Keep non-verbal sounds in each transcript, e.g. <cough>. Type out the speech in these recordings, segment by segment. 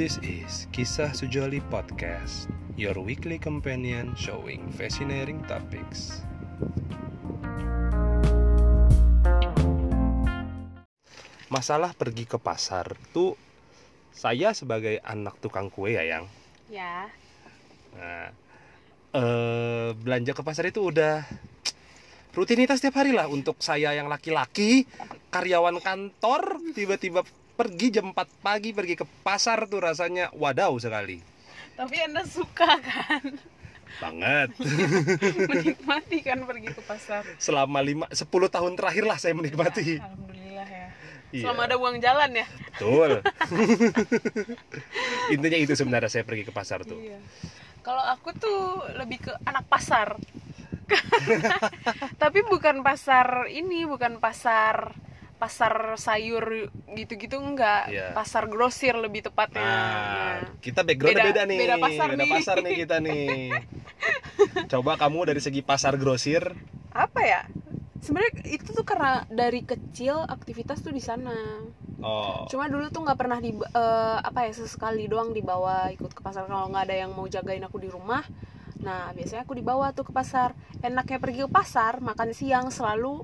This is Kisah Sujoli Podcast, your weekly companion showing fascinating topics. Masalah pergi ke pasar tuh saya sebagai anak tukang kue ya yang Ya, nah, eh, belanja ke pasar itu udah rutinitas tiap hari lah untuk saya yang laki-laki karyawan kantor tiba-tiba pergi jam 4 pagi pergi ke pasar tuh rasanya wadaw sekali tapi Anda suka kan banget <laughs> menikmati kan pergi ke pasar. selama 5 10 tahun terakhir lah saya menikmati Alhamdulillah ya. Iya. Selama ada uang jalan ya. betul <laughs> intinya itu sebenarnya saya pergi ke pasar tuh Iya. Kalau aku tuh lebih ke anak pasar. <laughs> tapi bukan pasar ini, bukan pasar pasar sayur gitu-gitu enggak. Iya. Pasar grosir lebih tepatnya. Nah, Nah, kita backgroundnya Beda- beda, nih. beda pasar nih. pasar nih kita nih. <laughs> Coba kamu dari segi pasar grosir. apa ya? Sebenarnya itu tuh karena dari kecil aktivitas tuh di sana. Oh. Cuma dulu tuh nggak pernah di eh, apa ya sesekali doang dibawa ikut ke pasar kalau nggak ada yang mau jagain aku di rumah. Nah biasanya aku dibawa tuh ke pasar. Enaknya pergi ke pasar makan siang selalu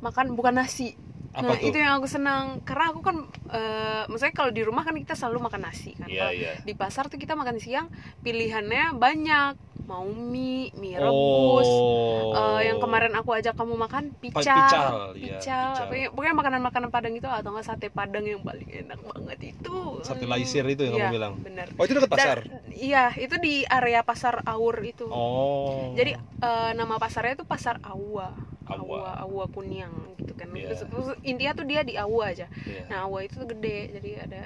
makan bukan nasi. Apa nah tuh? itu yang aku senang karena aku kan eh, maksudnya kalau di rumah kan kita selalu makan nasi kan. Kalau iya. Di pasar tuh kita makan siang pilihannya banyak. Mau mie, mie rebus. Oh. Eh, yang kemarin aku ajak kamu makan pical, pical, iya, pical. Pokoknya, makanan-makanan Padang itu atau enggak sate Padang yang paling enak banget itu. Sate laisir itu yang iya, kamu bilang? Bener. Oh, itu dekat pasar. Dan- iya, itu di area pasar Aur itu. Oh. Jadi eh, nama pasarnya itu pasar Awa. Awa. Awa, Kuniang gitu kan. Iya. Terus- terus intinya tuh dia di Awa aja. Iya. Nah, Awa itu tuh gede, jadi ada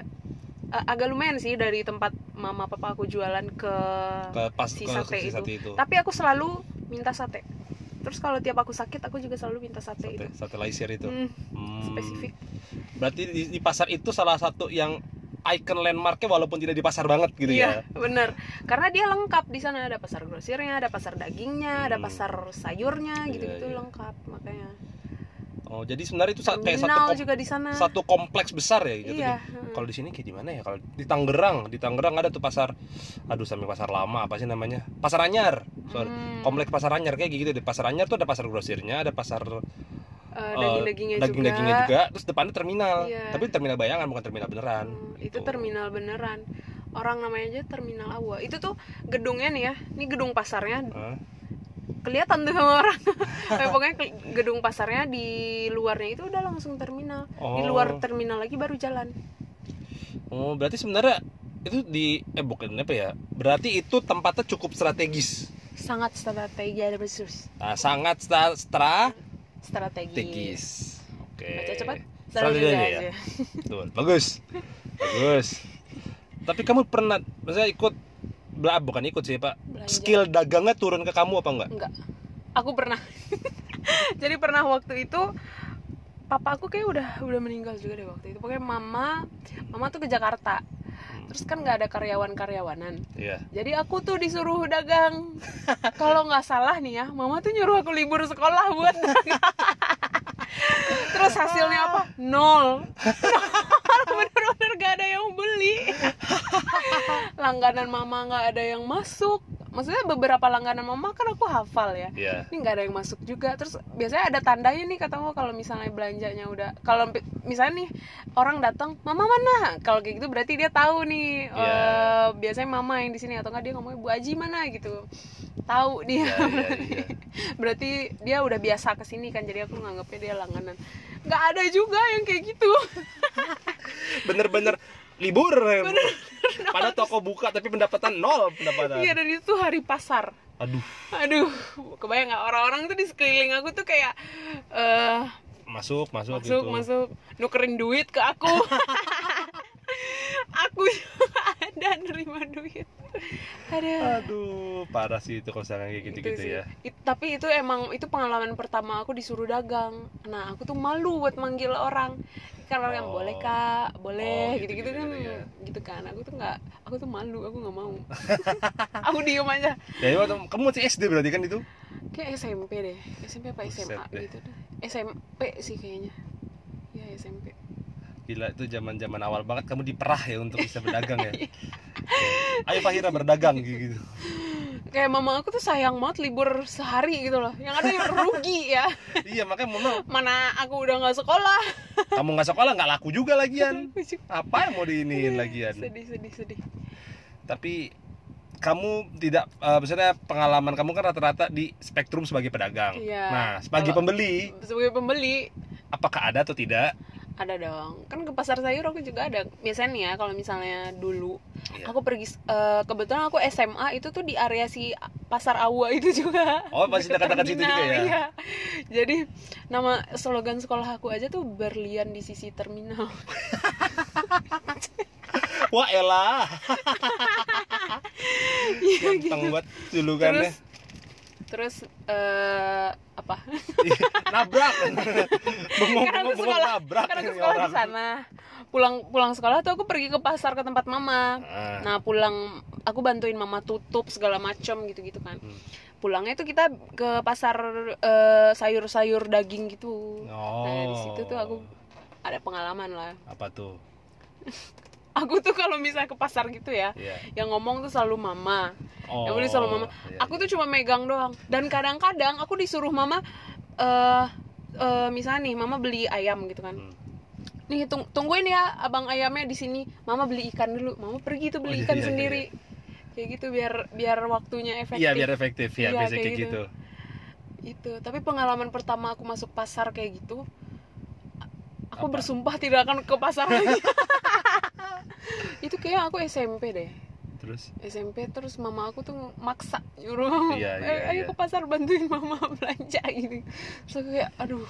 eh, agak lumayan sih dari tempat mama papa aku jualan ke, ke pas si ke sate si itu. sate itu. Tapi aku selalu minta sate. Terus kalau tiap aku sakit, aku juga selalu minta sate, Sate, itu. sate laisir itu. Hmm, Hmm. spesifik. Berarti di, di pasar itu salah satu yang icon landmarknya walaupun tidak di pasar banget gitu iya, ya. bener. Karena dia lengkap di sana ada pasar grosirnya, ada pasar dagingnya, ada Hmm. pasar sayurnya, Iya, gitu-gitu iya. lengkap makanya. Oh, jadi sebenarnya itu sa- kayak satu kom- juga di sana. satu kompleks besar ya gitu. Iya. di- Kalau di sini kayak di mana ya? Kalau di Tangerang, di Tangerang ada tuh pasar aduh sampai pasar lama apa sih namanya? Pasar Anyar. Sorry. Hmm. Kompleks Pasar Anyar kayak gitu di Pasar Anyar tuh ada pasar grosirnya, ada pasar Eh, eh, daging-dagingnya daging-dagingnya juga. juga. terus depannya terminal. Iya. Tapi terminal bayangan bukan terminal beneran. Hmm, itu Gitu. terminal beneran. Orang namanya aja terminal Awa. Itu tuh gedungnya nih ya. Ini gedung pasarnya Hah? kelihatan tuh sama orang. <laughs> Eh, Pokoknya gedung pasarnya di luarnya itu udah langsung terminal. Di Oh. luar terminal lagi baru jalan. Oh, berarti sebenarnya itu di eh bukan apa ya? Berarti itu tempatnya cukup strategis. Sangat strategi ada besus. Nah, sangat stra- strategis. Strategi. Oke. Baca cepat. Strategi ya. <laughs> Betul. Bagus. Bagus. Tapi kamu pernah maksudnya ikut bela- bukan ikut sih, Pak. Belanja. Skill dagangnya turun ke kamu apa enggak? Enggak. Aku pernah. <laughs> Jadi pernah waktu itu papa aku kayak udah udah meninggal juga deh waktu itu. Pokoknya mama mama tuh ke Jakarta. Terus kan nggak ada karyawan-karyawanan. Iya. Jadi aku tuh disuruh dagang. <laughs> Kalau nggak salah nih ya, mama tuh nyuruh aku libur sekolah buat dagang. <laughs> Terus hasilnya apa? Nol. <laughs> Bener-bener gak ada yang beli. Langganan mama nggak ada yang masuk. Maksudnya beberapa langganan mama kan aku hafal ya. Iya. Ini nggak ada yang masuk juga. Terus biasanya ada tandanya nih kata aku kalau misalnya belanjanya udah kalau misalnya nih orang datang, "Mama mana?" Kalau kayak gitu berarti dia tahu nih Iya. eh, biasanya mama yang di sini atau enggak dia ngomongnya Bu Aji mana gitu. Tahu dia. Iya, iya, iya. <laughs> berarti dia udah biasa ke sini kan jadi aku nganggapnya dia langganan. Nggak ada juga yang kayak gitu. <laughs> Bener-bener libur. Pada toko buka tapi pendapatan nol pendapatan. Iya dan itu hari pasar. Aduh, Aduh, kebayang nggak orang-orang tuh di sekeliling aku tuh kayak eh masuk, masuk, masuk gitu. masuk nukerin duit ke aku <laughs> aku <laughs> ada nerima duit <laughs> ada Aduh, parah sih itu kalau misalkan kayak gitu-gitu ya. It- tapi itu emang itu pengalaman pertama aku disuruh dagang nah aku tuh malu buat manggil orang kalau yang Oh. boleh kak boleh Oh, gitu-gitu gitu-gitu kan ya. gitu kan aku tuh nggak aku tuh malu aku nggak mau <laughs> <laughs> aku diem aja Ya, waktu, kamu masih SD berarti kan itu? kayak SMP deh SMP apa Buset SMA deh. gitu deh SMP sih kayaknya ya SMP Gila itu zaman-zaman awal banget kamu diperah ya untuk bisa berdagang ya. <laughs> Ayo Fahira berdagang gitu. kayak mama aku tuh sayang banget libur sehari gitu loh yang ada yang rugi ya <laughs> iya makanya mama mana aku udah nggak sekolah <laughs> kamu nggak sekolah nggak laku juga lagian. Apa yang mau diiniin lagian? sedih sedih sedih Tapi kamu tidak eh, maksudnya pengalaman kamu kan rata-rata di spektrum sebagai pedagang. Iya. Nah, sebagai Kalau- pembeli, sebagai pembeli apakah ada atau tidak? Ada dong kan ke pasar sayur aku juga ada biasanya nih ya kalau misalnya dulu Iya. aku pergi eh, kebetulan aku SMA itu tuh di area si pasar Awa <laughs> itu juga Oh, Deket dekat-dekat situ juga ya? iya. jadi nama slogan sekolah aku aja tuh berlian di sisi terminal <laughs> Wah, elah. <laughs> Iya, Ganteng banget julukannya. terus terus eh, apa <laughs> nabrak. Bengong, karena aku bengong, bengong, sekolah nabrak. karena aku sekolah di sana pulang pulang sekolah tuh aku pergi ke pasar ke tempat mama Ah. nah pulang aku bantuin mama tutup segala macam gitu gitu kan Hmm. pulangnya tuh kita ke pasar eh, sayur-sayur daging gitu Oh. nah di situ tuh aku ada pengalaman lah apa tuh? <laughs> aku tuh kalau misalnya ke pasar gitu ya Iya. yang ngomong tuh selalu mama Oh. yang beli selalu mama iya, aku tuh cuma megang doang dan kadang-kadang aku disuruh mama eh eh, misalnya nih mama beli ayam gitu kan Hmm. nih tung- tungguin ya abang ayamnya di sini mama beli ikan dulu mama pergi tuh Oh, beli iya, ikan iya, sendiri kayak gitu biar biar waktunya efektif Iya, biar efektif ya, Iya, kayak kayak gitu. gitu. itu tapi pengalaman pertama aku masuk pasar kayak gitu aku Apa? bersumpah tidak akan ke pasar lagi <laughs> itu kayak aku SMP deh Terus SMP terus mama aku tuh maksa nyuruh Iya, "Eh, iya, ayo iya. ke pasar bantuin mama <laughs> belanja gitu terus aku kayak aduh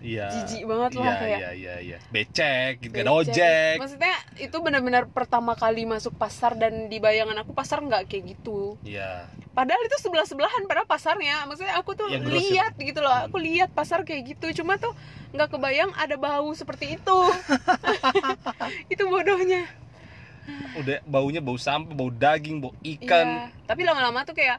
iya. Jijik banget lah, iya, kayak- Iya, iya, iya. Becek, gitu, ada becek. ojek. maksudnya itu benar-benar pertama kali masuk pasar dan di bayangan aku pasar nggak kayak gitu Iya. Padahal itu sebelah sebelahan padahal pasarnya. Maksudnya aku tuh grosir. lihat gitu loh. Aku lihat pasar kayak gitu. Cuma tuh nggak kebayang ada bau seperti itu. <laughs> Itu bodohnya. Udah baunya bau sampah, bau daging, bau ikan. Iya, tapi lama-lama tuh kayak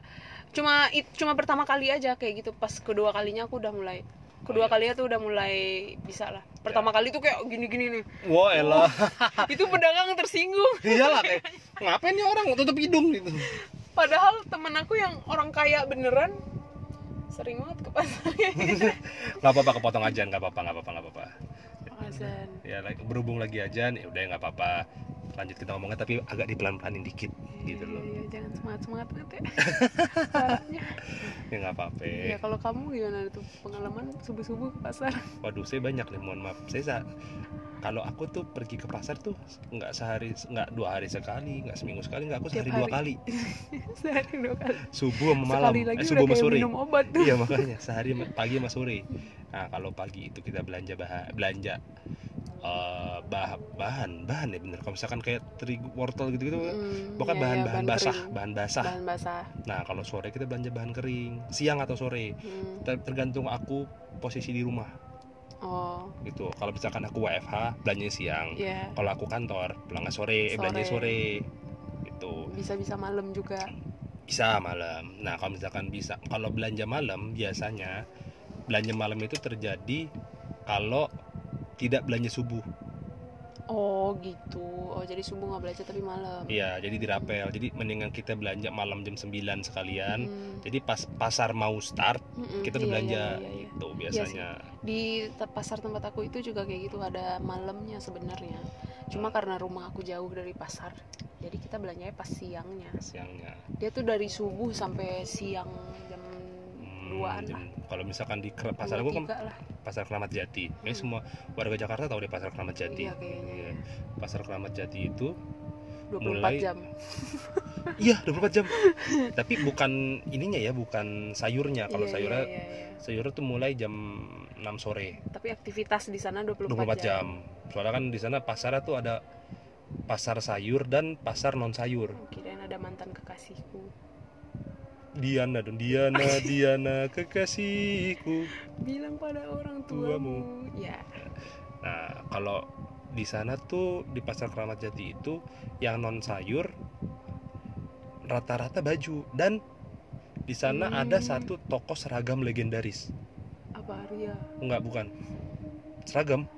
cuma it- cuma pertama kali aja kayak gitu. Pas kedua kalinya aku udah mulai. Kedua Oh, iya. kalinya tuh udah mulai bisa lah. Pertama kali tuh kayak gini-gini nih. Wah, elah. <laughs> itu pedagang tersinggung. Iyalah kayak ngapain nih orang tutup hidung gitu. <laughs> padahal temen aku yang orang kaya beneran sering banget ke pasar. <laughs> Nggak apa-apa kepotong aja, nggak apa-apa, nggak apa-apa, nggak apa-apa. Azan. Ya like, berhubung lagi aja, ya udah nggak apa-apa. Lanjut kita ngomongnya tapi agak dipelan-pelanin dikit gitu loh. Iya, iya, jangan semangat-semangat banget ya. <laughs> Ya nggak apa-apa. ya kalau kamu gimana tuh pengalaman subuh-subuh ke pasar? Waduh, saya banyak nih, mohon maaf. Saya sa- kalau aku tuh pergi ke pasar tuh nggak sehari, nggak dua hari sekali, nggak seminggu sekali, nggak aku Tiap sehari dua hari. kali. <laughs> Sehari dua kali. Subuh sama malam, Sekali lagi eh, subuh sama sore. minum obat tuh. Iya makanya <laughs> sehari pagi sama sore. Nah kalau pagi itu kita belanja bahan, belanja bah- bahan, bahan ya bener. Kalau misalkan kayak terigu, wortel gitu-gitu, kan, Mm, bukan iya, bahan iya, bahan basah, kering. bahan basah. Bahan basah. Nah kalau sore kita belanja bahan kering, siang atau sore. Hmm. Ter- Tergantung aku posisi di rumah Oh, gitu. Kalau misalkan aku WFH belanja siang. iya. Kalau aku kantor pulangnya sore, eh, belanja Sore. sore. Gitu. Bisa-bisa malam juga. Bisa malam. Nah, kalau misalkan bisa kalau belanja malam biasanya belanja malam itu terjadi kalau tidak belanja subuh. Oh, gitu. Oh, jadi subuh nggak belajar tapi malam. Iya, jadi dirapel. Jadi mendingan kita belanja malam jam 9 sekalian. Hmm. Jadi pas pasar mau start, Mm-mm, kita udah iya, belanja iya, iya, iya. Gitu biasanya. Di te- pasar tempat aku itu juga kayak gitu ada malamnya sebenarnya. Cuma Hmm. karena rumah aku jauh dari pasar, jadi kita belanjanya pas siangnya. Siangnya. Dia tuh dari subuh sampai siang jam Hmm, duaan lah. kalau misalkan di pasar aku kan lah. pasar Keramat Jati. Kayak Hmm. semua warga Jakarta tahu deh pasar Keramat Jati. Iya kayaknya. Iya. Pasar Keramat Jati itu 24 Mulai- jam. <laughs> iya 24 jam. Tapi bukan ininya ya, bukan sayurnya. Kalau Iya, sayurnya iya, iya, iya. sayurnya tuh mulai jam 6 sore. Tapi aktivitas di sana 24, 24 jam. Soalnya kan di sana pasarnya tuh ada pasar sayur dan pasar non sayur. Oh, Kirain ada mantan kekasihku. Diana dong, Diana, <laughs> Diana kekasihku. Bilang pada orang Tuamu. tuamu. Ya. Nah, kalau di sana tuh di pasar Keramat Jati itu yang non sayur rata-rata baju dan di sana Hmm. ada satu toko seragam legendaris. Apa Arya? Enggak, bukan. Seragam.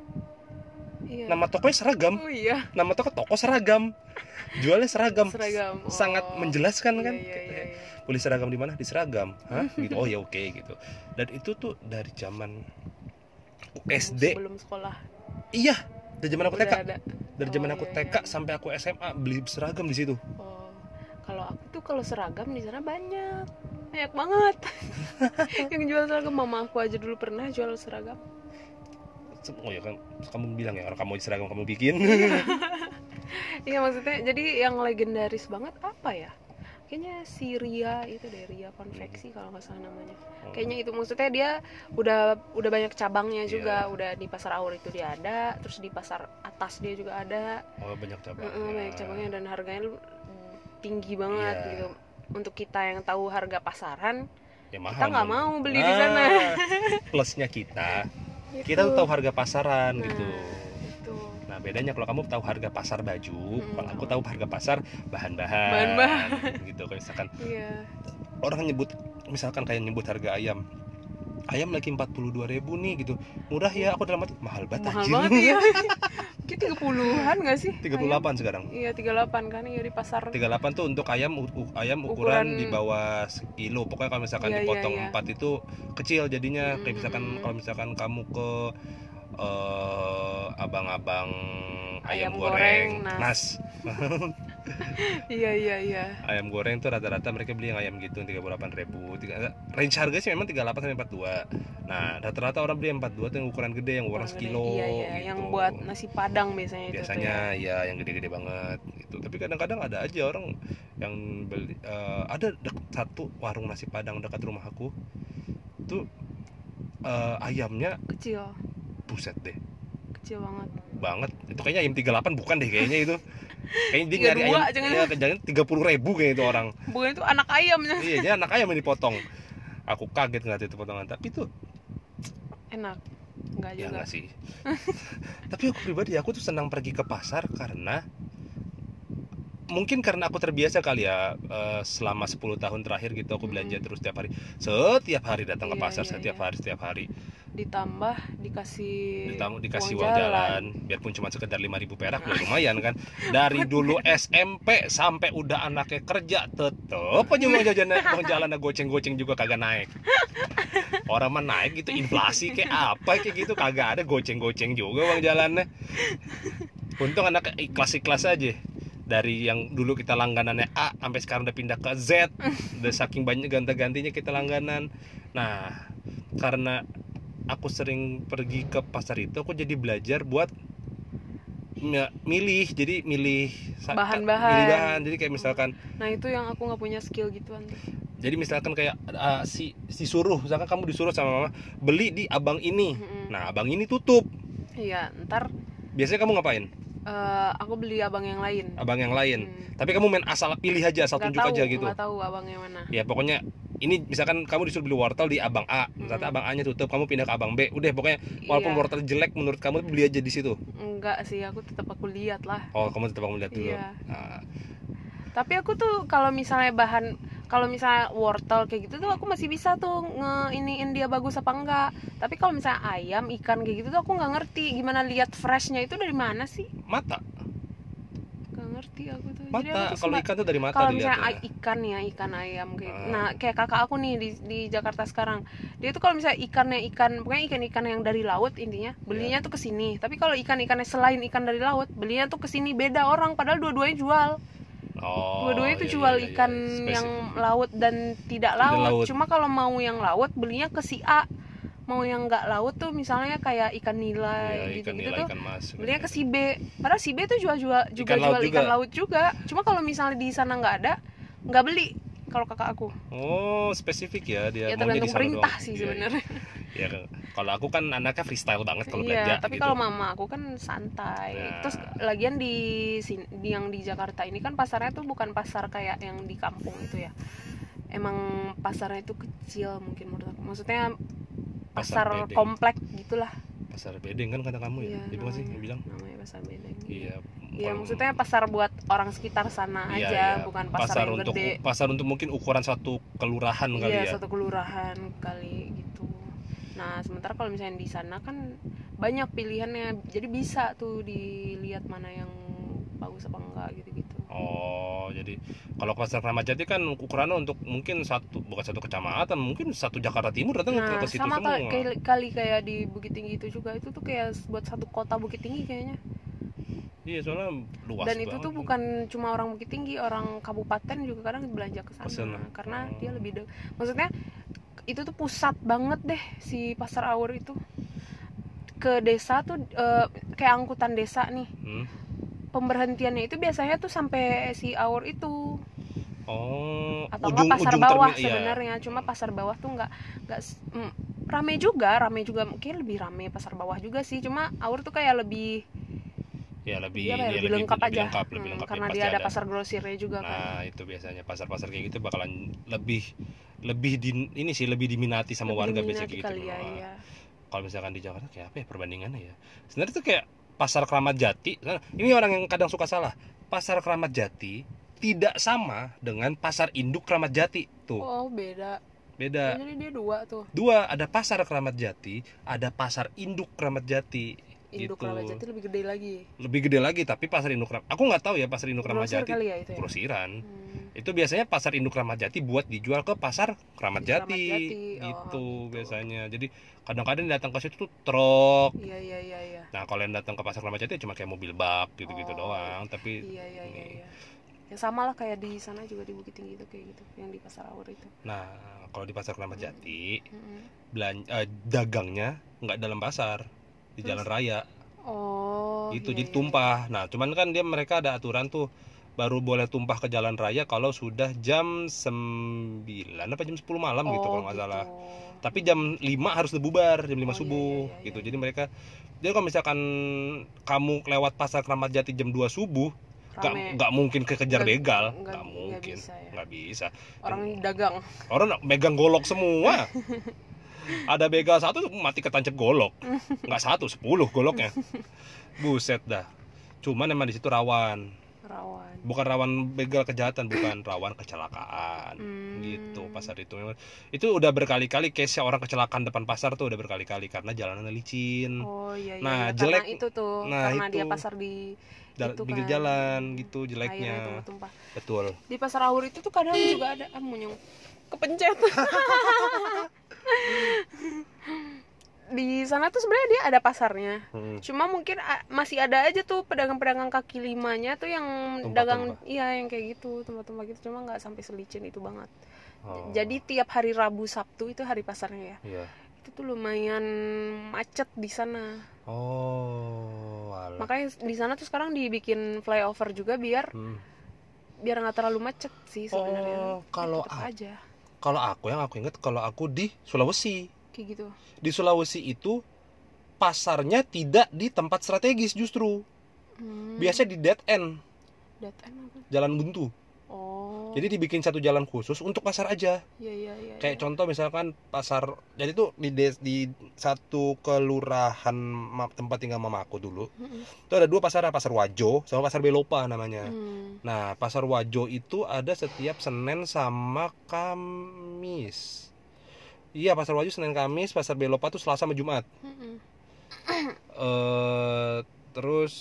Iya. nama tokonya seragam Oh iya. nama toko toko seragam jualnya seragam Seragam. sangat Oh. menjelaskan kan Iya, iya, iya, iya. beli seragam di mana di seragam hah <laughs> gitu oh ya oke gitu dan itu tuh dari zaman SD Sebelum sekolah. iya dari zaman aku TK ada. dari zaman Oh, aku iya, TK iya. sampai aku SMA beli seragam di situ Oh, kalau aku tuh kalau seragam di sana banyak, banyak banget. <laughs> yang jual seragam mama aku aja dulu pernah jual seragam. oh ya kan kamu bilang ya orang kamu seragam kamu bikin <laughs> Iya maksudnya jadi yang legendaris banget apa ya? Kayaknya si Ria itu deh Ria konveksi kalau nggak salah namanya. Kayaknya itu maksudnya dia udah udah banyak cabangnya juga. Iya. Udah di pasar Aur itu dia ada, terus di pasar atas dia juga ada. oh banyak cabang Heeh, banyak cabangnya dan harganya tinggi banget Iya. gitu. Untuk kita yang tahu harga pasaran, ya mahal kita nggak mau beli di Nah, sana. plusnya kita Gitu. kita tuh tahu harga pasaran Nah, gitu itu. nah bedanya kalau kamu tahu harga pasar baju Hmm. kalau aku tahu harga pasar bahan-bahan Bahan-bahan. gitu kayak misalkan Iya. orang nyebut misalkan kayak nyebut harga ayam ayam lagi 42.000 ribu nih gitu murah ya aku dalam hati mahal banget Mahal anjir." banget ya. Kita 30-an nggak sih? 38 Ayam? sekarang Iya, 38 kan iya di pasar. 38 tuh untuk ayam ayam ukuran, Ukuran- di bawah sekilo pokoknya kalau misalkan Iya, iya, dipotong iya. empat itu kecil jadinya kayak misalkan mm, mm. kalau misalkan kamu ke eh, abang-abang ayam, Ayam goreng, goreng, nas <laughs> Iya, iya, iya. ayam goreng tuh rata-rata mereka beli yang ayam gitu 38 ribu range harga sih memang 38 sampai 42 nah rata-rata orang beli yang 42 tuh yang ukuran gede yang ukuran sekilo Iya, iya, gitu. yang buat nasi padang biasanya itu biasanya tuh ya yang gede-gede banget gitu tapi kadang-kadang ada aja orang yang beli eh, ada dek- satu warung nasi padang dekat rumah aku tuh eh, ayamnya ya. Kecil, buset deh kecil banget. banget itu kayaknya ayam 38 bukan deh kayaknya itu kayaknya dia nyari 32 ayam jangan. ya jangan tiga puluh ribu kayak itu orang Bukan itu anak ayamnya. iya dia anak ayam yang dipotong aku kaget ngeliat itu potongan tapi itu Enak. Enggak ya juga. enggak sih <laughs> tapi aku pribadi aku tuh senang pergi ke pasar karena mungkin karena aku terbiasa kali ya eh, selama 10 tahun terakhir gitu aku belanja Mm. terus setiap hari. Setiap hari datang ke Iya, pasar iya, setiap iya. hari setiap hari. Ditambah dikasih ditamu dikasih uang uang jalan. Biarpun cuma sekedar 5000 perak ya lumayan kan. Dari <laughs> dulu SMP sampai udah anaknya kerja tetep aja uang jajan uang jalan goceng-goceng juga kagak naik. Orang mah naik gitu inflasi kayak apa kayak gitu. Kagak ada goceng-goceng juga uang jalannya. Untung anak ikhlas-ikhlas aja dari yang dulu kita langganannya A sampai sekarang udah pindah ke Z <laughs> udah saking banyak ganti-gantinya kita langganan nah karena aku sering pergi ke pasar itu aku jadi belajar buat mi- milih jadi milih Bahan-bahan. milih bahan jadi kayak misalkan Nah, itu yang aku nggak punya skill gituan tuh. jadi misalkan kayak uh, si si suruh misalkan kamu disuruh sama mama beli di abang ini Mm-mm. nah abang ini tutup Iya, ntar biasanya kamu ngapain eh, aku beli abang yang lain. abang yang lain Hmm. tapi kamu main asal pilih aja asal Nggak tunjuk tahu, aja gitu nggak tahu abang yang mana. ya pokoknya ini misalkan kamu disuruh beli wortel di abang A misalnya Mm. abang A nya tutup kamu pindah ke abang B udah pokoknya walaupun Iya. wortel jelek menurut kamu beli aja di situ Enggak sih, aku tetap aku lihat lah. oh kamu tetap kamu lihat dulu Iya. Nah, Tapi aku tuh kalau misalnya bahan kalau misalnya wortel kayak gitu tuh aku masih bisa tuh nge iniin dia bagus apa enggak. Tapi kalau misalnya ayam, ikan kayak gitu tuh aku nggak ngerti gimana lihat freshnya itu dari mana sih? mata Nggak ngerti aku tuh. Jadi mata aku tuh kalau ikan tuh dari mata kalau misalnya ay- ikan ya ikan ayam kayak Ah. nah kayak kakak aku nih di di Jakarta sekarang dia tuh kalau misalnya ikannya ikan pokoknya ikan ikan yang dari laut intinya belinya Iya. tuh ke sini tapi kalau ikan ikannya selain ikan dari laut belinya tuh ke sini beda orang padahal dua-duanya jual oh dua-duanya tuh iya, jual iya, iya, ikan iya. yang Spesifik. laut dan tidak Tidak laut. laut. cuma kalau mau yang laut belinya ke si A mau yang nggak laut tuh misalnya kayak ikan nilai Iya, gitu ikan gitu nila tuh ikan mas belinya ke si B padahal si B tuh jual jual juga Ikan laut jual juga. ikan laut juga cuma kalau misalnya di sana nggak ada nggak beli kalau kakak aku oh spesifik ya dia ya tergantung perintah doang. sih Iya, sebenarnya <laughs> Iya, kalau aku kan anaknya freestyle banget kalau iya belanja tapi gitu. kalau mama aku kan santai. Nah. terus lagian di di yang di Jakarta ini kan pasarnya tuh bukan pasar kayak yang di kampung itu ya. Emang pasarnya itu kecil mungkin menurut aku. Maksudnya Pasar pasar, bedeng. komplek gitulah. Pasar bedeng kan kata kamu ya? Iya, itu sih yang bilang namanya pasar bedeng. Iya Iya maksudnya pasar buat orang sekitar sana Iya, aja iya. bukan pasar, yang untuk gede. pasar untuk mungkin ukuran satu kelurahan kali iya ya. satu kelurahan kali nah sementara kalau misalnya di sana kan banyak pilihannya. Jadi bisa tuh dilihat mana yang bagus apa enggak gitu-gitu. Oh, jadi kalau pasar Kramat Jati kan ukurannya untuk mungkin satu bukan satu kecamatan, mungkin satu Jakarta Timur datang nah ke situ sama semua. kali, kali, kali kayak di Bukit Tinggi itu juga itu tuh kayak buat satu kota Bukit Tinggi kayaknya. Iya, soalnya luas dan itu tuh bukan cuma orang Bukit Tinggi orang kabupaten juga kadang belanja ke sana. Karena Oh. dia lebih de maksudnya itu tuh pusat banget deh si pasar Aur itu. Ke desa tuh eh, kayak angkutan desa nih. Hmm. pemberhentiannya itu biasanya tuh sampai si Aur itu. Oh, atau enggak pasar ujung bawah iya. sebenarnya cuma pasar bawah tuh nggak nggak mm, rame juga rame juga mungkin lebih rame pasar bawah juga sih. Cuma Aur tuh kayak lebih Ya lebih dia kayak iya, lebih, lengkap aja. lengkap, lebih Hmm, lengkap, ya, karena dia ada. pasar grosirnya juga kan. Nah, itu biasanya pasar-pasar kayak gitu bakalan lebih lebih di ini sih lebih diminati sama Lebih warga biasanya gitu. ya, iya. Kalau misalkan di Jakarta kayak apa ya perbandingannya ya? Sebenarnya tuh kayak pasar Keramat Jati. Nah, Ini orang yang kadang suka salah. Pasar Keramat Jati tidak sama dengan pasar induk Keramat Jati. Tuh, oh beda beda. jadi dia dua tuh Dua, ada pasar Keramat Jati, ada pasar induk Keramat Jati. induk Gitu. Ramadjati lebih gede lagi Lebih gede lagi tapi pasar induk Keramat. Aku nggak tahu ya pasar induk Keramat grosir Jati. kali ya itu ya Grosiran. Hmm. Itu biasanya pasar induk Keramat Jati buat dijual ke pasar Jati. Kramat Jati. Oh, Gitu gitu. biasanya. Jadi kadang-kadang datang ke situ tuh truk. iya iya iya iya Nah, kalau yang datang ke pasar Keramat Jati cuma kayak mobil bak gitu-gitu Oh. doang, tapi iya iya iya ini. iya ya sama lah kayak di sana juga di Bukit Tinggi itu kayak gitu yang di pasar Aur itu Nah, kalau di pasar Keramat Jati, Mm-mm. belan eh, dagangnya nggak dalam pasar, di Terus? jalan raya. oh itu iya, jadi iya, tumpah. Nah, cuman kan dia mereka ada aturan tuh baru boleh tumpah ke jalan raya kalau sudah jam 9 apa jam 10 malam iya. gitu Oh, kalau nggak salah. gitu. Tapi jam 5 harus udah bubar, jam 5 Oh, iya, subuh iya, iya, gitu. iya. Jadi mereka jadi kalau misalkan kamu lewat pasar Keramat Jati jam 2 subuh, nggak nggak mungkin kekejar Nggak- begal, nggak- nggak nggak mungkin, bisa ya. nggak bisa. orang dagang Orang megang golok semua. <laughs> Ada begal satu mati ketancap golok. Nggak satu, sepuluh goloknya. <laughs> Buset dah. Cuman emang di situ rawan. Rawan Bukan rawan begal kejahatan, bukan rawan kecelakaan. Hmm. Gitu pasar itu memang. Itu udah berkali-kali case orang kecelakaan depan pasar tuh udah berkali-kali karena jalanannya licin. oh iya iya Nah, iya. jelek- karena itu tuh nah, karena dia itu. pasar di Jal- itu pinggir kan. jalan gitu jeleknya. tumpah-tumpah. Betul. di pasar Aur itu tuh kadang juga ada ah, yang kepencet <laughs> di sana tuh sebenarnya dia ada pasarnya Hmm. cuma mungkin masih ada aja tuh pedagang-pedagang kaki limanya tuh yang dagang Tumpah-tumpah. iya yang kayak gitu tempat-tempat gitu cuma nggak sampai selicin itu banget Oh. jadi tiap hari Rabu Sabtu itu hari pasarnya ya Iya. itu tuh lumayan macet di sana Oh, alah. makanya di sana tuh sekarang dibikin flyover juga biar Hmm. biar nggak terlalu macet sih sebenarnya Oh, kalau aku- aja Kalau aku yang aku ingat kalau aku di Sulawesi. Kayak gitu Di Sulawesi itu pasarnya tidak di tempat strategis justru. hmm. Biasa di dead end, Dead end apa? jalan buntu. oh Jadi dibikin satu jalan khusus untuk pasar aja. iya iya iya Kayak iya. contoh misalkan pasar jadi tuh di des- di satu kelurahan tempat tinggal mamaku dulu. Mm-mm. Itu ada dua pasar, pasar Wajo sama pasar Belopa namanya. Hmm. Nah, pasar Wajo itu ada setiap Senin sama Kamis. Iya, pasar Wajo Senin Kamis, pasar Belopa tuh Selasa sama Jumat. Mm-mm. eh terus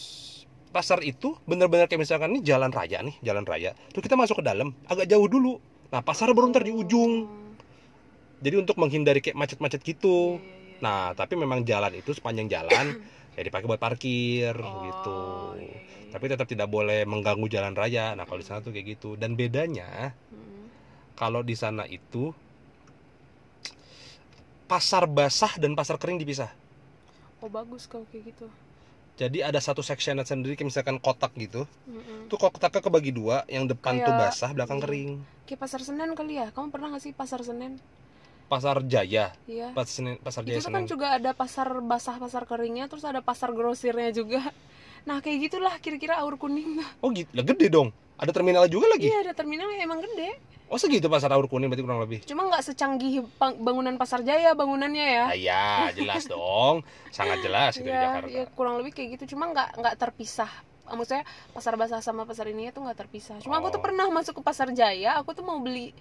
pasar itu bener-bener kayak misalkan ini jalan raya nih, jalan raya. Terus kita masuk ke dalam, agak jauh dulu. Nah, pasar baru ntar di ujung. Jadi untuk menghindari kayak macet-macet gitu. Iya, iya, iya. Nah, tapi memang jalan itu sepanjang jalan <coughs> ya dipakai buat parkir Oh, gitu. Tapi tetap tidak boleh mengganggu jalan raya. Nah, kalau di sana tuh kayak gitu. Dan bedanya kalau di sana itu pasar basah dan pasar kering dipisah. oh bagus kalau kayak gitu Jadi ada satu section sendiri kayak misalkan kotak gitu. Mm-mm. Itu kotaknya kebagi dua, yang depan tuh Kayak- basah, belakang iya. kering. kayak pasar Senen kali ya kamu pernah nggak sih pasar Senen Pasar Jaya, iya pasar Senen, pasar Jaya itu tuh kan Senen. juga ada pasar basah pasar keringnya terus ada pasar grosirnya juga nah kayak gitulah kira-kira aur kuning Oh gitu, lah gede dong. Ada terminal juga lagi. iya ada terminal yang emang gede Oh segitu pasar aur kuning berarti kurang lebih. cuma nggak secanggih bangunan pasar jaya bangunannya ya Ah, ya, jelas dong. Sangat jelas itu di Iya, Jakarta. iya, kurang lebih kayak gitu cuma nggak nggak terpisah Ah, maksudnya pasar basah sama pasar ini tuh nggak terpisah cuma aku tuh Oh. pernah masuk ke pasar jaya aku tuh mau beli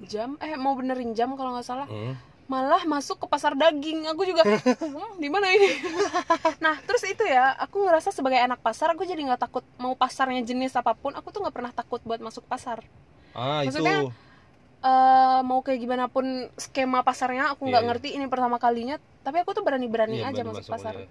jam eh mau benerin jam kalau nggak salah Hmm. Malah masuk ke pasar daging. Aku juga <laughs> hmm, di mana ini? <laughs> Nah terus itu ya aku ngerasa sebagai anak pasar aku jadi nggak takut mau pasarnya jenis apa pun. Aku tuh nggak pernah takut buat masuk pasar. Ah Maksudnya, itu Eh, mau kayak gimana pun skema pasarnya aku nggak Iya, iya. ngerti ini pertama kalinya. Tapi aku tuh berani-berani Iya, aja baru masuk pasar. aja.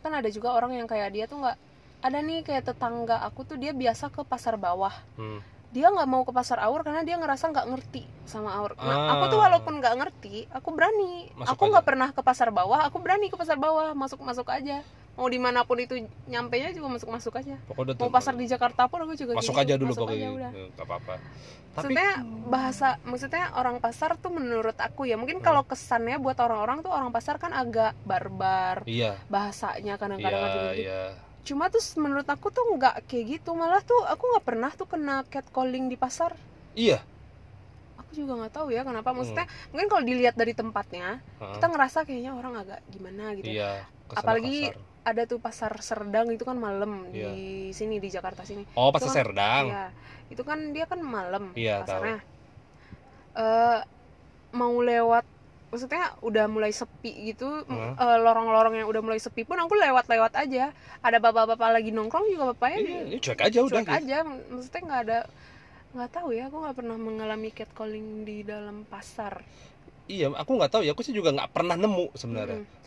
kan ada juga orang yang kayak dia tuh nggak ada nih kayak tetangga aku tuh dia biasa ke pasar bawah. Hmm. Dia nggak mau ke pasar awur karena dia ngerasa nggak ngerti sama awur nah aku tuh Ah. walaupun nggak ngerti aku berani. Masuk aku nggak pernah ke pasar bawah aku berani ke pasar bawah masuk masuk aja. Mau di mana pun itu nyampe nya juga masuk masuk aja. Pokoknya mau pasar di Jakarta pun aku juga masuk gitu. aja dulu Masuk pokoknya. aja udah. Eh, nggak apa-apa. Tapi maksudnya bahasa maksudnya orang pasar tuh menurut aku ya mungkin Hmm. kalau kesannya buat orang-orang tuh orang pasar kan agak barbar iya. bahasanya kadang-kadang iya gitu. iya cuma tuh menurut aku tuh nggak kayak gitu malah tuh aku nggak pernah tuh kena catcalling di pasar iya aku juga nggak tahu ya kenapa Hmm. maksudnya mungkin kalau dilihat dari tempatnya Heeh. kita ngerasa kayaknya orang agak gimana gitu ya. iya Apalagi pasar. ada tuh pasar Serdang itu kan malam Iya. di sini di Jakarta sini oh pasar Itu kan- Serdang Iya, itu kan dia kan malam Iya, pasarnya. Eh, mau lewat, maksudnya udah mulai sepi gitu, Hah? eh, lorong-lorong yang udah mulai sepi pun aku lewat-lewat aja. Ada bapak-bapak lagi nongkrong juga bapaknya iya di- ini cuek aja udah cuek gitu. aja, maksudnya nggak ada nggak tahu ya, aku nggak pernah mengalami catcalling di dalam pasar. iya aku nggak tahu ya aku sih juga nggak pernah nemu sebenarnya Mm-mm.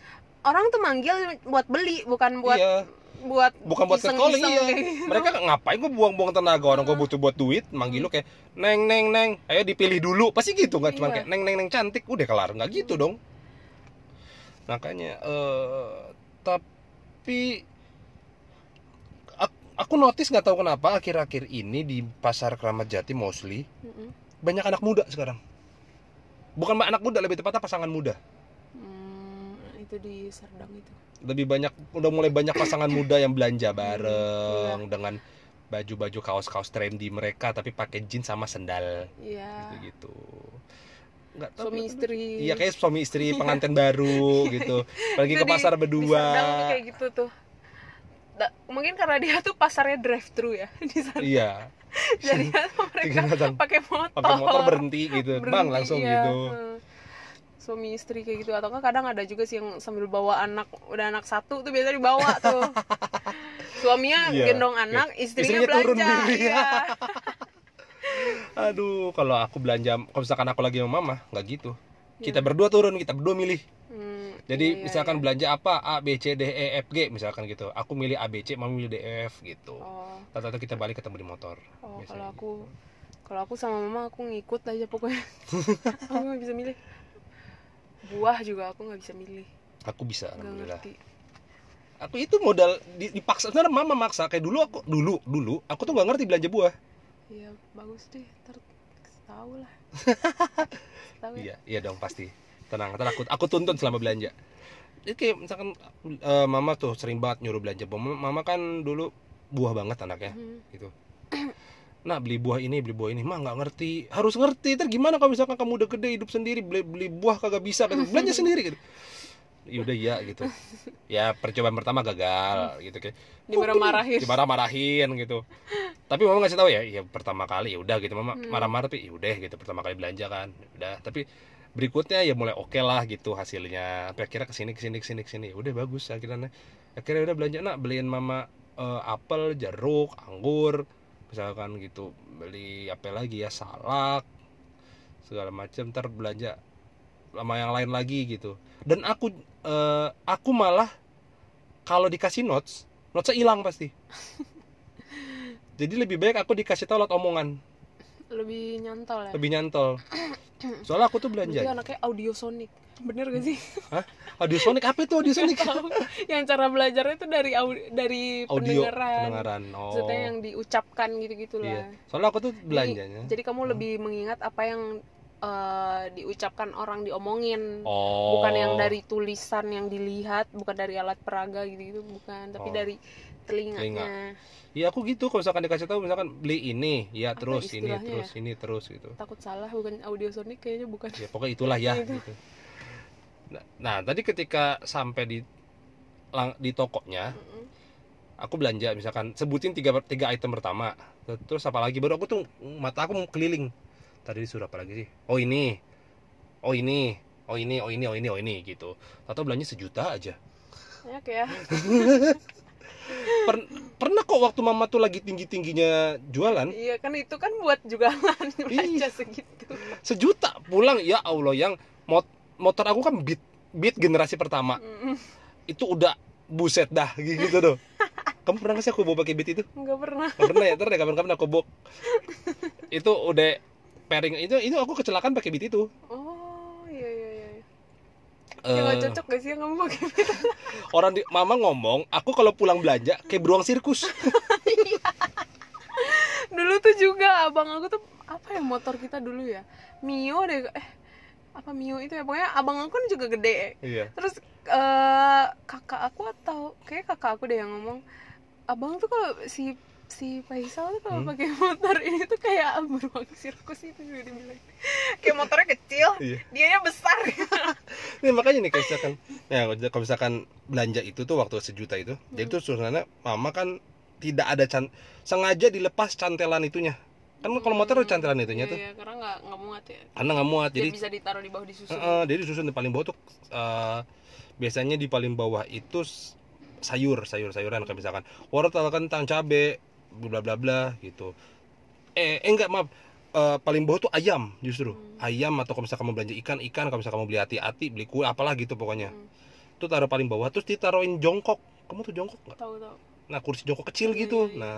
Orang tuh manggil buat beli, bukan buat iya. buat bukan buat iseng-iseng catcalling iya. gitu. mereka ngapain gue buang-buang tenaga orang gue butuh buat duit manggil lu kayak neng neng neng ayo dipilih dulu. Pasti gitu nggak cuma Iya. kayak neng neng neng cantik. Udah kelar nggak gitu dong. Makanya eh tapi ak- aku notice nggak tahu kenapa akhir-akhir ini di pasar Keramat Jati mostly Mm-mm. banyak anak muda sekarang. Bukan anak muda lebih tepatnya pasangan muda. Hmm, itu di Serdang itu. lebih banyak udah mulai banyak pasangan muda yang belanja Iya. bareng dengan baju-baju kaos-kaos trendy mereka tapi pakai jeans sama sendal Iya. gitu-gitu nggak tahu Suami istri. iya kayak suami istri pengantin baru gitu pergi ke di- pasar Di berdua tuh kayak gitu tuh. Da- mungkin karena dia tuh pasarnya drive thru ya <laughs> di sana. iya Jadi <laughs> mereka pakai motor. pakai motor berhenti gitu bang Berhenti, langsung iya. gitu Hmm. Suami istri kayak gitu atau enggak kadang ada juga sih yang sambil bawa anak udah anak satu tuh biasa dibawa tuh. <laughs> Suaminya Iya. gendong anak, istrinya, Istrinya turun belanja. sendiri. Iya. <laughs> aduh kalau aku belanja kalau misalkan aku lagi sama mama nggak gitu kita Iya. berdua turun kita berdua milih Hmm, Jadi iya, misalkan iya. belanja apa A B C D E F G misalkan gitu. Aku milih A B C, mama milih D E F gitu. Oh, Tata kita balik ketemu di motor. oh kalau gitu. aku kalau aku sama mama aku ngikut aja pokoknya. <laughs> aku nggak bisa milih. Buah juga aku nggak bisa milih. Aku bisa Nggak alhamdulillah. ngerti. Aku itu modal di- dipaksa sebenarnya mama maksa kayak dulu aku dulu dulu aku tuh nggak ngerti belanja buah. Iya bagus deh. Ntar tahu lah. <laughs> tahu ya. Iya, iya dong pasti. Tenang, ntar aku aku tuntun selama belanja. Jadi kayak misalkan eh, mama tuh sering banget nyuruh belanja. Mama, mama kan dulu buah banget anaknya Hmm. gitu. <clears throat> Nah beli buah ini beli buah ini. Mah nggak ngerti. Harus ngerti. Ter gimana kalau misalkan kamu udah gede hidup sendiri beli beli buah kagak bisa gitu. <laughs> belanja sendiri gitu. Ya udah iya gitu. Ya percobaan pertama gagal gitu kayak Dimarah-marahin. dimarah-marahin gitu. Tapi mama ngasih tahu ya ya pertama kali ya udah gitu. Mama Hmm. marah-marah tapi ya udah gitu. Pertama kali belanja kan udah. Tapi berikutnya ya mulai oke lah gitu hasilnya. Tapi akhirnya ke sini ke sini ke sini ke sini. Udah bagus akhirnya. Akhirnya udah belanja. Nak beliin mama eh, apel jeruk anggur misalkan gitu beli apa lagi ya salak segala macam ntar belanja sama yang lain lagi gitu. Dan aku eh, aku malah kalau dikasih notes notesnya hilang pasti. <laughs> Jadi lebih baik aku dikasih tahu lewat omongan Lebih nyantol ya. lebih nyantol <clears throat> soalnya aku tuh belanja Berarti anaknya audio sonic. Bener gak sih? <laughs> audio sonic apa itu audio sonic yang cara belajarnya itu dari au- dari audio pendengaran. pendengaran oh Maksudnya yang diucapkan gitu-gitu iya lah. soalnya aku tuh belanjanya Jadi kamu lebih mengingat apa yang eh, diucapkan orang diomongin. oh Bukan yang dari tulisan yang dilihat, bukan dari alat peraga gitu-gitu, bukan, tapi Oh. dari telinganya. Iya aku gitu kalau misalkan dikasih tahu misalkan beli ini ya Apa terus ini terus ini terus gitu. Takut salah, bukan audio sonic kayaknya bukan. ya pokoknya itulah ya Itu. gitu. Nah, nah tadi ketika sampai di lang- di tokonya Mm-mm. aku belanja misalkan sebutin tiga tiga item pertama. Terus apa lagi? Baru aku tuh mata aku keliling. Tadi disuruh apa lagi sih? Oh ini. Oh ini. Oh ini oh ini oh ini oh ini gitu. Atau belanja sejuta aja. Banyak ya <laughs> Per- pernah kok waktu mama tuh lagi tinggi tingginya jualan? Iya kan itu kan buat jualan <laughs> Iya. segitu. Sejuta pulang ya allah yang mot- motor aku kan beat beat generasi pertama. Mm, itu udah buset dah <laughs> gitu tuh. Kamu pernah nggak sih aku bawa pakai beat itu? Nggak pernah. Nggak pernah ya ntar deh kapan-kapan aku bawa. Itu udah pairing itu itu aku kecelakaan pakai beat itu. Oh iya iya iya Eh, ya cocok gak sih yang kamu pakai gitu orang di mama ngomong aku kalau pulang belanja kayak beruang sirkus. <laughs> Dulu tuh juga abang aku tuh apa ya motor kita dulu ya? Mio deh eh apa Mio itu ya? Pokoknya abang aku kan juga gede. Iya. Terus eh kakak aku atau kayak kakak aku deh yang ngomong abang tuh kalau si si Faisal tuh kalau Hmm. pakai motor ini tuh kayak beruang sirkus itu juga dibilang kayak motornya kecil iya. dianya besar. <laughs> Ini makanya nih kalau misalkan ya kalau misalkan belanja itu tuh waktu sejuta itu jadi tuh suasana mama kan tidak ada can sengaja dilepas cantelan itunya. Kan kalau motor ada cantelan itunya Iya, tuh. iya, karena nggak nggak muat ya. Karena nggak muat jadi jadi bisa ditaruh di bawah disusun. Heeh, jadi susun di paling bawah tuh eh, biasanya di paling bawah itu sayur sayur sayuran kayak misalkan. Wortel kentang cabe bla bla bla gitu. Eh, eh enggak maaf. Eh, paling bawah tuh ayam justru. Hmm. ayam atau kalau misalkan mau belanja ikan ikan. Kalau misalkan mau beli hati-hati beli kue apalah gitu pokoknya. Hmm, itu taruh paling bawah. Terus ditaruhin jongkok. Kamu tuh jongkok nggak? Tahu tahu nah kursi jongkok kecil gitu. Iya. nah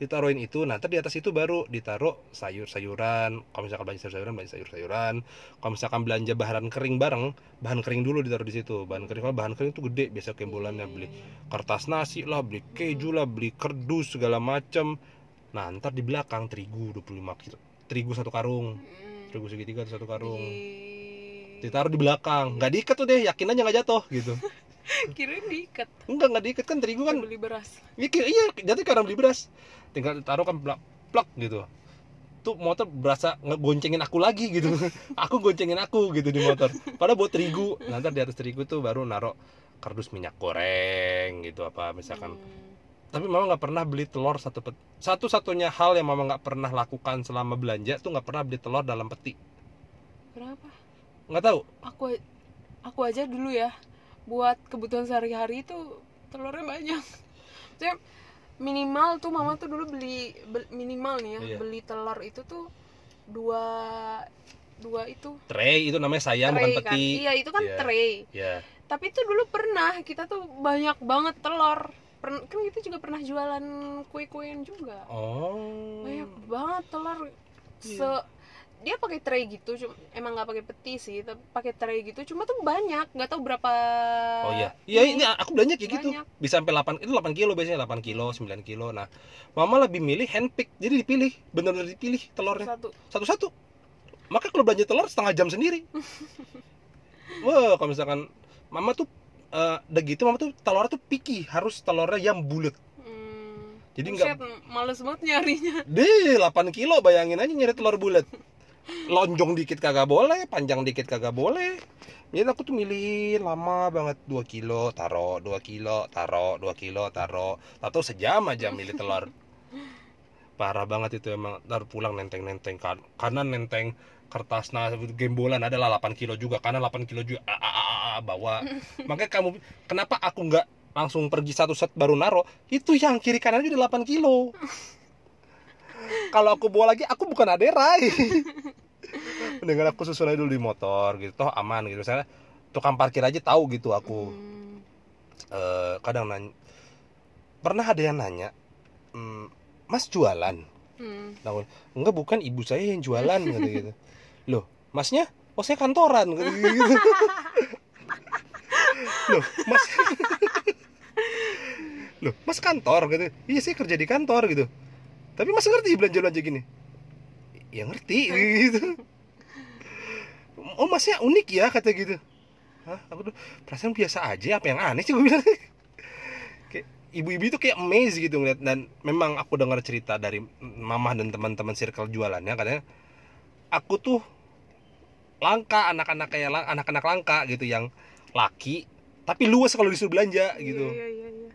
ditaruhin itu. Nah di atas itu baru ditaruh sayur-sayuran. Kalau misalkan belanja sayur-sayuran belanja sayur-sayuran. Kalau misalkan belanja bahan kering bareng bahan kering dulu ditaruh di situ. Bahan kering kalau bahan kering tuh gede biasa kembolannya beli kertas nasi lah beli keju lah beli kerdus segala macem. Nah ntar di belakang terigu 25 kilo. Terigu satu karung. Hmm. terigu segitiga satu karung. Di- ditaruh di belakang. Nggak diikat tuh deh yakin aja nggak jatuh gitu <laughs> <laughs> kirain diikat enggak nggak diikat kan terigu kan beli beras Iya, iya jatuh karena beli beras. Tinggal taruh kan plak, plak gitu. Tuh motor berasa ngegoncengin aku lagi gitu. <laughs> aku goncengin aku gitu di motor. Padahal buat terigu. Nanti di atas terigu tuh baru naruh kardus minyak goreng gitu apa misalkan. Hmm. Tapi mama nggak pernah beli telur satu peti. Satu-satunya hal yang mama nggak pernah lakukan selama belanja tuh nggak pernah beli telur dalam peti. Kenapa? Nggak tahu. Aku aku aja dulu ya buat kebutuhan sehari-hari itu telurnya banyak. <laughs> Maksudnya minimal tuh mama tuh dulu beli bel- minimal nih ya Iya. beli telur itu tuh dua dua itu Tray itu namanya sayang tray bukan kan. peti. Iya itu kan Iya. tray. Ya. Tapi itu dulu pernah kita tuh banyak banget telur. Pern- kan kita juga pernah jualan kue-kuean juga. Oh. banyak banget telur Iya. se dia pakai tray gitu cuma emang nggak pakai peti sih tapi pakai tray gitu cuma tuh banyak nggak tahu berapa Oh iya. Iya ini aku belanja kayak gitu. Banyak. Bisa sampai 8 itu 8 kilo biasanya 8 kilo, 9 kilo. Nah, mama lebih milih handpick. Jadi dipilih, benar-benar dipilih telurnya satu satu-satu. Maka kalau belanja telur setengah jam sendiri. <laughs> Wah, kalau misalkan mama tuh eh udah gitu mama tuh telurnya tuh picky, harus telurnya yang bulat. hmm. Jadi nggak males banget nyarinya deh 8 kilo bayangin aja nyari telur bulat. <laughs> Lonjong dikit kagak boleh, panjang dikit kagak boleh. Jadi aku tuh milih lama banget 2 kilo, taro 2 kilo, taro 2 kilo, taro. Atau sejam aja milih telur. <laughs> Parah banget itu emang. Ntar pulang nenteng-nenteng kan. Kanan nenteng kertas nah gembolan adalah 8 kilo juga kanan 8 kilo juga ah, ah, ah, ah, bawa <laughs> makanya kamu kenapa aku nggak langsung pergi satu set baru naro itu yang kiri kanan udah 8 kilo <laughs> kalau aku bawa lagi aku bukan aderai <laughs> dengan aku susun aja dulu di motor gitu toh aman gitu. Saya tukang parkir aja tahu gitu aku. Hmm. Eh, kadang nanya pernah ada yang nanya "Hmm, mas jualan? Hmm. Nah, enggak bukan ibu saya yang jualan gitu gitu. <laughs> Loh masnya? Oh saya kantoran gitu, gitu. <laughs> loh mas loh mas kantor? gitu iya saya kerja di kantor gitu tapi mas ngerti belanja belanja gini. Ya ngerti gitu. Oh masnya unik ya kata gitu. Hah? aku tuh perasaan biasa aja apa yang aneh sih? <laughs> Gue bilang. Kayak ibu-ibu itu kayak amazed gitu ngeliat dan memang aku dengar cerita dari mama dan teman-teman circle jualannya katanya aku tuh langka anak-anak kayak lang- anak-anak langka gitu yang laki tapi luas kalau disuruh belanja gitu. Iya, iya, iya.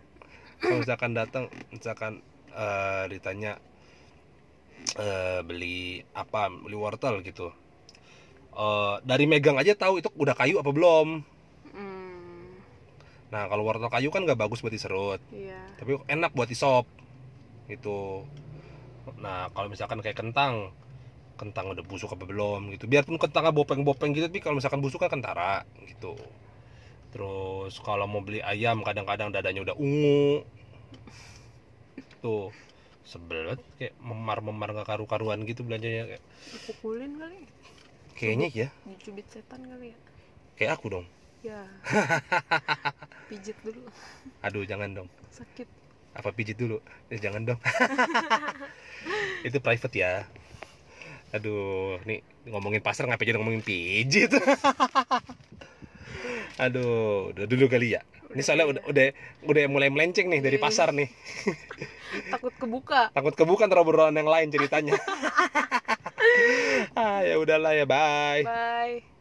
kalau misalkan datang misalkan eh, ditanya eh, beli apa beli wortel gitu. Eh, dari megang aja tahu itu udah kayu apa belum. Hmm, nah kalau wortel kayu kan nggak bagus buat diserut. Iya. tapi enak buat isop gitu. Nah kalau misalkan kayak kentang kentang udah busuk apa belum gitu. Biarpun kentangnya bopeng-bopeng gitu tapi kalau misalkan busuk kan kentara gitu. Terus kalau mau beli ayam kadang-kadang dadanya udah ungu. Tuh sebel banget kayak memar-memar nggak karu-karuan gitu belanjanya kayak Dipukulin kali. kayaknya ya Dicubit setan kali ya. kayak aku dong Ya. <laughs> Pijit dulu. aduh jangan dong Sakit. apa pijit dulu eh, jangan dong <laughs> itu private ya aduh nih ngomongin pasar ngapain jadi ngomongin pijit <laughs> aduh udah dulu kali ya ini soalnya udah udah udah mulai melenceng nih dari Iya. pasar nih <laughs> Takut kebuka. takut kebuka ntar obrolan yang lain ceritanya <laughs> ah ya udahlah ya bye Bye.